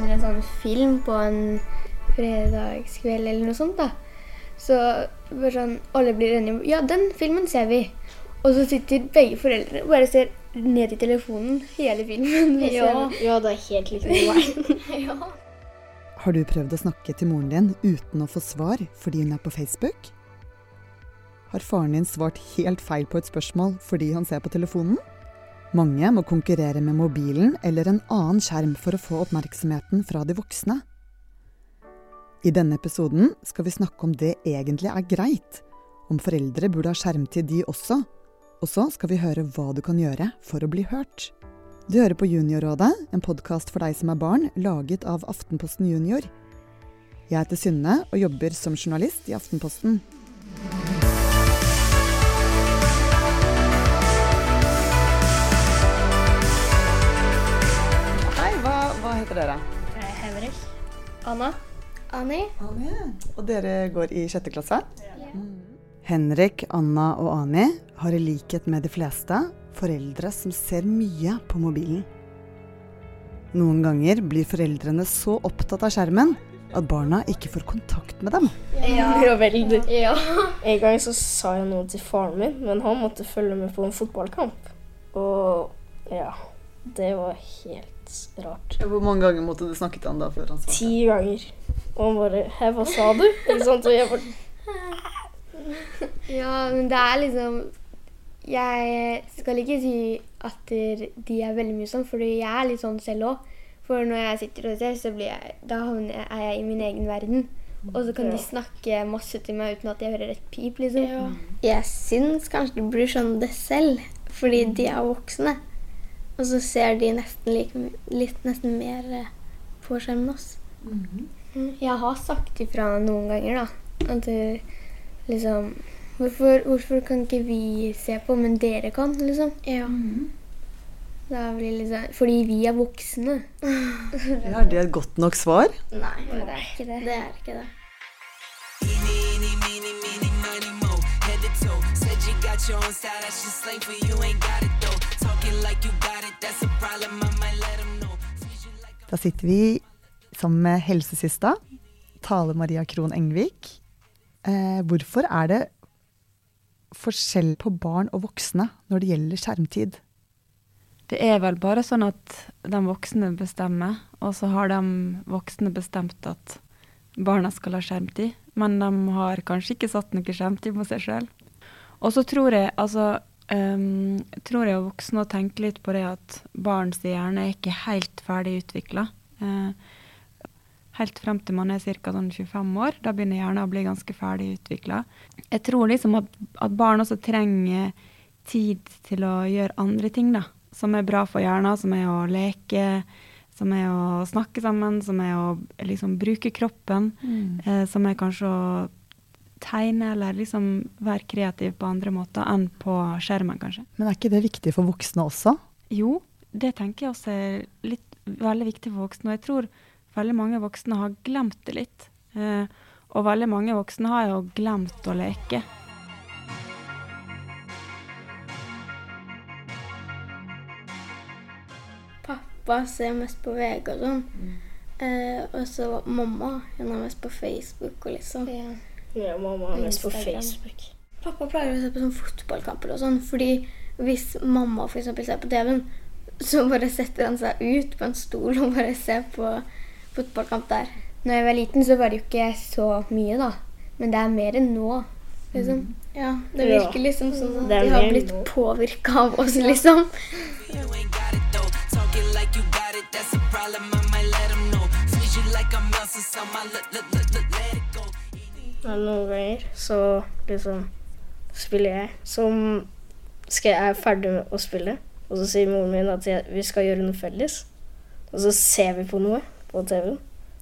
under en sånn film på en fredagskveld eller noe sånt, da. Så bare sånn, alle blir enige om Ja, den filmen ser vi. Og så sitter begge foreldrene og bare ser ned i telefonen hele filmen. Ja, ja det er helt meg. ja. Har du prøvd å snakke til moren din uten å få svar fordi hun er på Facebook? Har faren din svart helt feil på et spørsmål fordi han ser på telefonen? Mange må konkurrere med mobilen eller en annen skjerm for å få oppmerksomheten fra de voksne. I denne episoden skal vi snakke om det egentlig er greit, om foreldre burde ha skjermtid de også, og så skal vi høre hva du kan gjøre for å bli hørt. Du hører på Juniorrådet, en podkast for deg som er barn, laget av Aftenposten Junior. Jeg heter Synne og jobber som journalist i Aftenposten. Dere? Henrik. Anna? Anni? Og dere går i sjette klasse? Henrik, Anna og Ani har i likhet med de fleste foreldre som ser mye på mobilen. Noen ganger blir foreldrene så opptatt av skjermen at barna ikke får kontakt med dem. Ja. veldig. Ja. En gang så sa jeg noe til faren min, men han måtte følge med på en fotballkamp. Og ja, det var helt rart. Hvor mange ganger måtte du snakke til han da før han svarte? Ti ganger. Og han bare Hæ, hva sa du? Ikke sant? Og jeg bare ja, men det er liksom Jeg skal ikke si at de er veldig mye sånn, for jeg er litt sånn selv òg. For når jeg sitter og ser, så blir jeg, da er jeg i min egen verden. Og så kan Ja. de snakke masse til meg uten at jeg hører et pip, liksom. Jeg syns kanskje de blir skjønne det selv, fordi de er voksne. Og så ser de nesten, like, litt, nesten mer eh, på skjermen oss. Mm, Jeg har sagt ifra noen ganger, da. At du liksom hvorfor, hvorfor kan ikke vi se på, men dere kan, liksom? Ja. Da blir liksom Fordi vi er voksne. Ja, er det et godt nok svar? Nei, det er ikke det. det er ikke det. Said you got your own that's just slang for you. Ain't got it Da sitter vi sammen med helsesista, Tale Maria Krohn Engvik. Eh, hvorfor er det forskjell på barn og voksne når det gjelder skjermtid? Det er vel bare sånn at de voksne bestemmer, og så har de voksne bestemt at barna skal ha skjermtid, men de har kanskje ikke satt noe skjermtid på seg sjøl. Og så tror jeg altså ehm, tror jeg er voksne og tenker litt på det at barns hjerne er ikke helt ferdig utvikla. helt frem til man er ca. Sånn 25 år. Da begynner hjernen å bli ganske ferdig utvikla. Jeg tror liksom at, at barn også trenger tid til å gjøre andre ting, da. Som er bra for hjernen, som er å leke, som er å snakke sammen, som er å liksom bruke kroppen. Eh, som er kanskje å tegne eller liksom være kreativ på andre måter enn på skjermen, kanskje. Men er ikke det viktig for voksne også? Jo, det tenker jeg også er litt, veldig viktig for voksne. Og jeg tror veldig mange voksne har glemt det litt. Eh, og veldig mange voksne har jo glemt å leke. Pappa ser mest på VG og sånn. Eh, og så mamma hun er mest på Facebook og liksom. Ja. Ja, mamma er mest på Facebook. Pappa pleier å se på sånn fotballkamper og sånn, fordi hvis mamma f.eks. ser på TV-en, så bare setter han seg ut på en stol og bare ser på fotballkamp der. Når jeg var liten, så var det jo ikke så mye, da. Men det er mer enn nå. Liksom. Ja, det virker liksom som at Det de har blitt påvirka av oss, liksom. you Ja, noen ganger så liksom spiller jeg. Som skal jeg er ferdig med å spille, og så sier moren min at jeg, vi skal gjøre noe felles. Og så ser vi på noe på TV-en.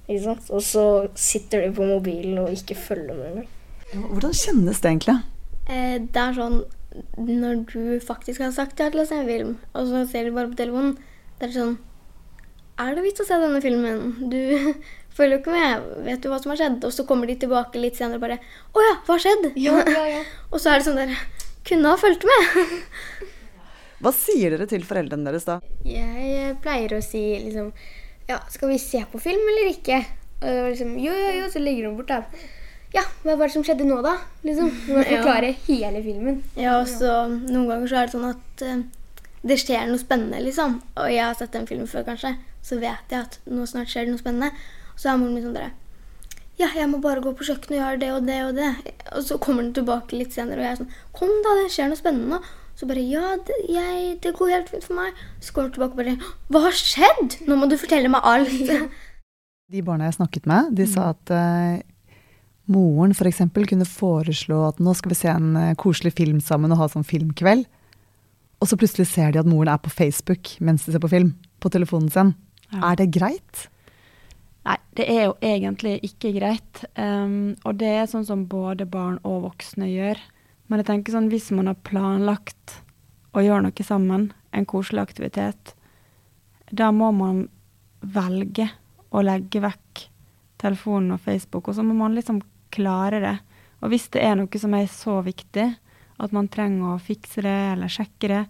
Ikke sant? Og så sitter de på mobilen og ikke følger med engang. Hvordan kjennes det egentlig? Eh, det er sånn når du faktisk har sagt ja til å se en film, og så ser du bare på telefonen, det er sånn Er det vits å se denne filmen? Du følger jo ikke med. Vet du hva som har skjedd? Og så kommer de tilbake litt senere og bare Å ja, hva har skjedd? og så er det sånn der Kunne ha fulgt med. Hva sier dere til foreldrene deres da? Jeg eh, pleier å si liksom Ja, skal vi se på film eller ikke? Og det var liksom Jo, jo, jo, så legger hun bort, da. Ja, hva var det som skjedde nå, da? Liksom. Hun må Ja. forklare hele filmen. Ja, og så noen ganger så er det sånn at uh, det skjer noe spennende, liksom. Og jeg har sett den filmen før, kanskje. Så vet jeg at nå snart skjer det noe spennende. Så er moren min sånn derre Ja, jeg må bare gå på kjøkkenet og gjøre det og det og det. Og så kommer den tilbake litt senere, og jeg er sånn Kom, da, det skjer noe spennende. Så bare Ja, det, jeg, det går helt fint for meg. Så kommer den tilbake og bare Hva har skjedd? Nå må du fortelle meg alt. De barna jeg snakket med, de sa at uh, moren f.eks. kunne foreslå at nå skal vi se en uh, koselig film sammen og ha sånn filmkveld. Og så plutselig ser de at moren er på Facebook mens de ser på film. På telefonen sin. Ja. Er det greit? Nei, det er jo egentlig ikke greit. Um, og det er sånn som både barn og voksne gjør. Men jeg tenker sånn, hvis man har planlagt å gjøre noe sammen, en koselig aktivitet, da må man velge å legge vekk telefonen og Facebook, og så må man liksom klare det. Og hvis det er noe som er så viktig at man trenger å fikse det eller sjekke det,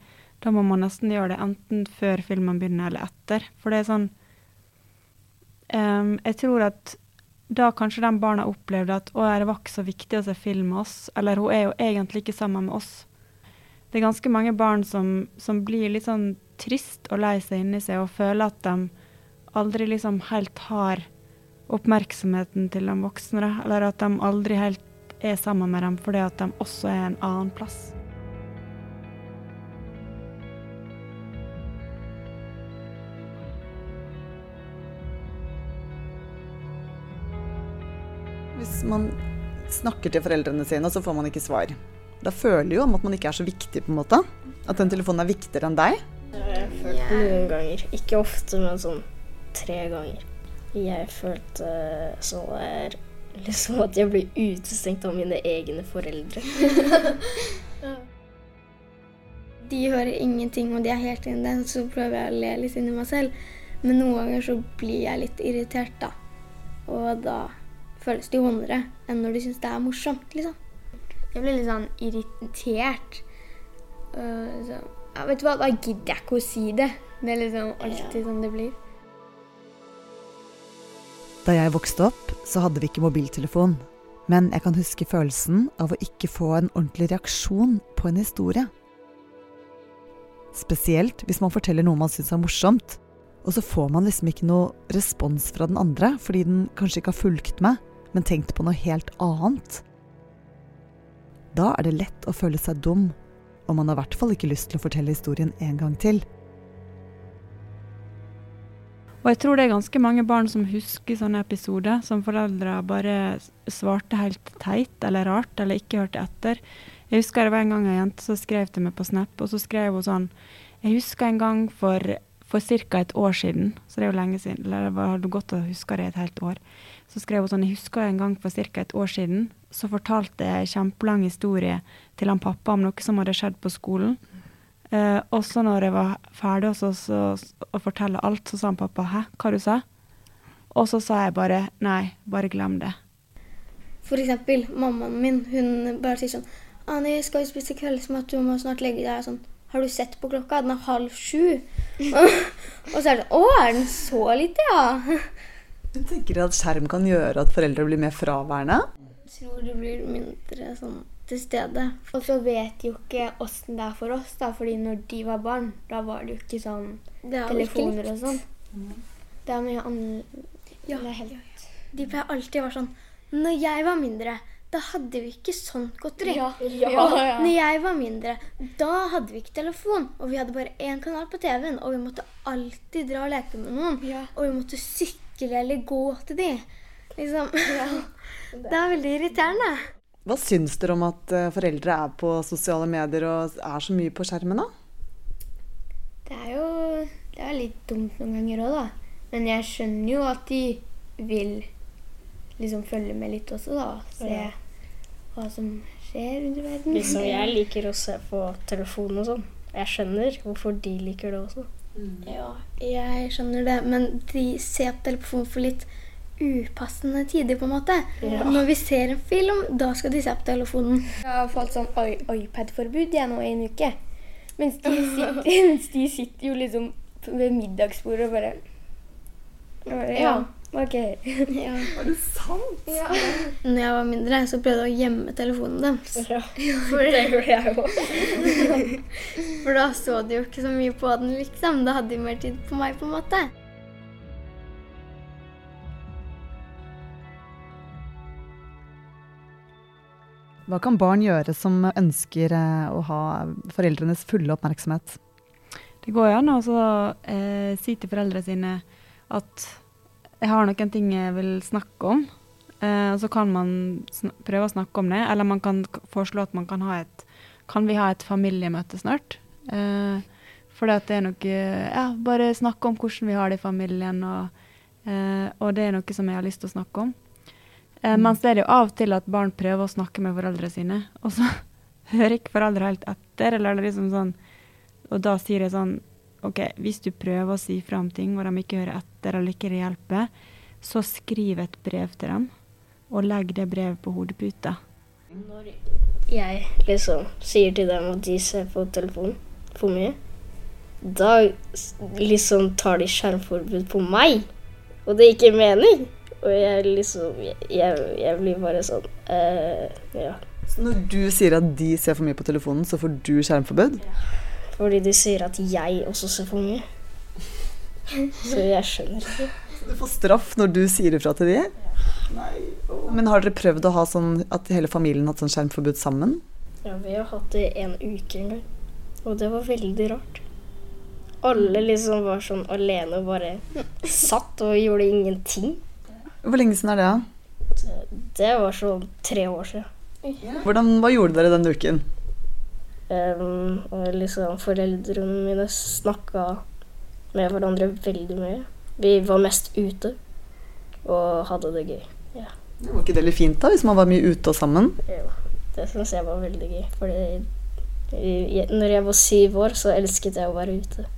da må man nesten gjøre det enten før filmen begynner eller etter. For det er sånn Em, jeg tror at da kanskje de barna opplevde at å, det var ikke så viktig å se film med oss, eller hun er jo egentlig ikke sammen med oss. Det er ganske mange barn som, som blir litt sånn trist og lei seg inni seg og føler at de aldri liksom helt har oppmerksomheten til de voksne, eller at de aldri helt er sammen med dem fordi at de også er en annen plass. Hvis man snakker til foreldrene sine, og så får man ikke svar. Da føler jo om at man ikke er så viktig, på en måte. At den telefonen er viktigere enn deg. Det har jeg følt noen ganger. Ikke ofte, men sånn tre ganger. Jeg følte så er liksom at jeg blir utestengt av mine egne foreldre. De hører ingenting, og de er helt inni den, så prøver jeg å le litt inni meg selv. Men noen ganger så blir jeg litt irritert, da. Og da føles det jo vondere enn når de syns det er morsomt, liksom. Jeg ble litt sånn irritert. Uh, så, ja, vet du hva, da gidder jeg ikke å si det. Det er liksom alltid sånn det blir. Da jeg vokste opp, så hadde vi ikke mobiltelefon. Men jeg kan huske følelsen av å ikke få en ordentlig reaksjon på en historie. Spesielt hvis man forteller noe man syns er morsomt, og så får man liksom ikke noe respons fra den andre fordi den kanskje ikke har fulgt med, men tenkt på noe helt annet. Da er det lett å føle seg dum, og man har i hvert fall ikke lyst til å fortelle historien en gang til. Og jeg tror det er ganske mange barn som husker sånne episoder som foreldre bare svarte helt teit eller rart eller ikke hørte etter. Jeg husker det var en gang en jente som skrev til meg på Snap, og så skrev hun sånn Jeg husker en gang for, for ca. et år siden, så det er jo lenge siden, eller det var- godt å huske det et helt år. Så skrev hun sånn Jeg husker en gang for ca. et år siden, så fortalte jeg en kjempelang historie til han pappa om noe som hadde skjedd på skolen. Eh, og så når jeg var ferdig også, så, å fortelle alt, så sa han pappa 'hæ, hva du sa?' Og så sa jeg bare 'nei, bare glem det'. For eksempel mammaen min, hun bare sier sånn 'Ani, skal vi spise kveldsmat, du må snart legge deg. Sånn, har du sett på klokka? Den er halv sju. og så er det sånn Å, er den så lite, ja? Jeg tenker at skjerm kan gjøre at foreldre blir mer fraværende. Jeg tror det blir mindre sånn til stede. Og så vet de jo ikke åssen det er for oss, da. Fordi når de var barn, da var det jo ikke sånn er ikke telefoner og sånn. Det er mye annet Ja, ja, ja. De pleier alltid å være sånn Når jeg var mindre, da hadde vi ikke sånt godteri. Ja, ja, ja. når jeg var mindre, da hadde vi ikke telefon. Og vi hadde bare én kanal på TV-en, og vi måtte alltid dra og leke med noen. Ja. Og vi måtte sykle eller gå til de. Liksom. Det er veldig irriterende. Hva syns dere om at eh, foreldre er på sosiale medier og er så mye på skjermen, da? Det er jo det er litt dumt noen ganger òg, da. Men jeg skjønner jo at de vil liksom følge med litt også, da. Se Ja. hva som skjer rundt i verden. Liksom, jeg liker å se på telefonen og sånn. Jeg skjønner hvorfor de liker det også. Ja, jeg skjønner det, men de ser på telefonen for litt upassende tider, på en måte. Ja. Når vi ser en film, da skal de se på telefonen. Jeg har fått sånn iPad-forbud jeg nå i en uke. Mens de, sitter, mens de sitter jo liksom ved middagsbordet og bare Ja. OK. Ja. Er det sant? Når jeg var mindre, så prøvde jeg å gjemme telefonen deres. Ja, det gjorde jeg òg. For da så de jo ikke så mye på den, liksom. Da hadde de mer tid på meg, på en måte. Hva kan barn gjøre som ønsker eh, å ha foreldrenes fulle oppmerksomhet? Det går jo an å eh, si til foreldrene sine at jeg har noen ting jeg vil snakke om. Eh, og så kan man prøve å snakke om det, eller man kan foreslå at man kan ha et Kan vi ha et familiemøte snart? Eh, for det er noe Ja, bare snakke om hvordan vi har det i familien, og, eh, og det er noe som jeg har lyst til å snakke om. Eh, mens det er jo av og til at barn prøver å snakke med foreldrene sine, og så hører ikke foreldre helt etter, eller er liksom sånn Og da sier jeg sånn OK, hvis du prøver å si fra om ting, og de ikke hører etter eller ikke hjelper, så skriv et brev til dem, og legg det brevet på hodeputa. Når jeg liksom sier til dem at de ser på telefonen for mye, da liksom tar de skjermforbud på meg. Og det er ikke mening. Og jeg liksom Jeg, jeg, blir bare sånn uh, Ja. Så når du sier at de ser for mye på telefonen, så får du skjermforbud? Fordi de sier at jeg også ser for mye. Så jeg skjønner ikke. Så Du får straff når du sier ifra til de? Men har dere prøvd å ha sånn at hele familien har hatt sånn skjermforbud sammen? Ja, vi har hatt det en uke en gang. Og det var veldig rart. Alle liksom var sånn alene og bare satt og gjorde ingenting. Hvor lenge siden er det? da? Det var sånn tre år siden. Hvordan, hva gjorde dere den uken? Um, og liksom foreldrene mine snakka med hverandre veldig mye. Vi var mest ute og hadde det gøy. Det Var ikke det litt fint da, hvis man var mye ute og sammen? Jo, det syns jeg var veldig gøy. Fordi når jeg var syv år, så elsket jeg å være ute.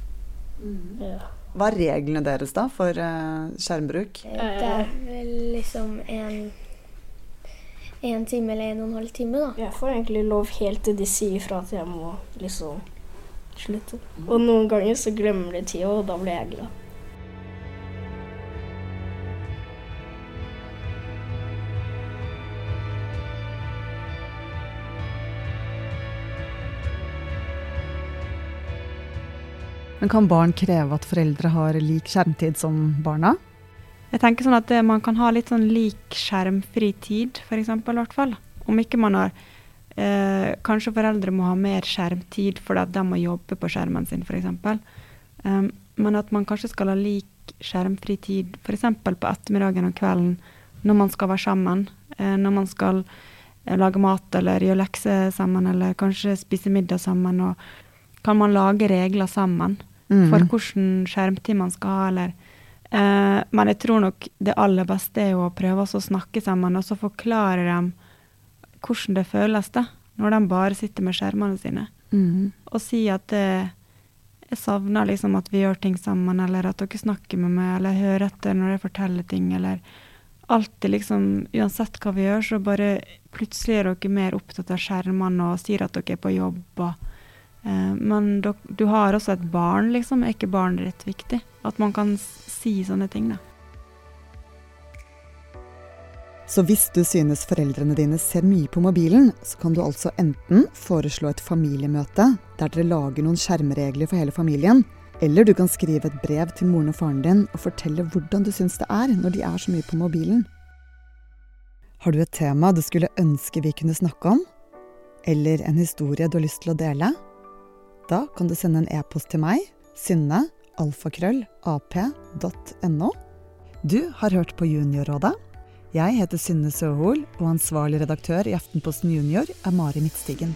Ja. Hva er reglene deres da for uh, skjermbruk? Det er vel liksom en en time eller en og en halv time, da. Jeg får egentlig lov helt til de sier fra at jeg må liksom slutte. Og noen ganger så glemmer de tida, og da blir jeg glad. Men kan barn kreve at foreldre har lik skjermtid som barna? Jeg tenker sånn at det, man kan ha litt sånn lik skjermfri tid, eksempel, i hvert fall. Om ikke man har eh, Kanskje foreldre må ha mer skjermtid fordi at de må jobbe på skjermen sin, f.eks. Um, men at man kanskje skal ha lik skjermfri tid f.eks. på ettermiddagen og kvelden når man skal være sammen. Eh, når man skal eh, lage mat eller gjøre lekser sammen, eller kanskje spise middag sammen. Og kan man lage regler sammen for hvordan skjermtid man skal ha, eller eh, Men jeg tror nok det aller beste er jo å prøve å snakke sammen, og så forklare dem hvordan det føles, da, når de bare sitter med skjermene sine. Mm. Og si at eh, jeg savner liksom at vi gjør ting sammen, eller at dere snakker med meg, eller hører etter når jeg forteller ting, eller alltid liksom Uansett hva vi gjør, så bare plutselig er dere mer opptatt av skjermene og sier at dere er på jobb. og men du, du har også et barn, liksom. Er ikke barnet ditt viktig? At man kan si sånne ting, da. Så hvis du synes foreldrene dine ser mye på mobilen, så kan du altså enten foreslå et familiemøte der dere lager noen skjermregler for hele familien, eller du kan skrive et brev til moren og faren din og fortelle hvordan du syns det er når de er så mye på mobilen. Har du et tema du skulle ønske vi kunne snakke om? Eller en historie du har lyst til å dele? Da kan du sende en e-post til meg, synne, alfakrøll, Du har hørt på Juniorrådet. Jeg heter Synne Søhol, og ansvarlig redaktør i Aftenposten Junior er Mari Midtstigen.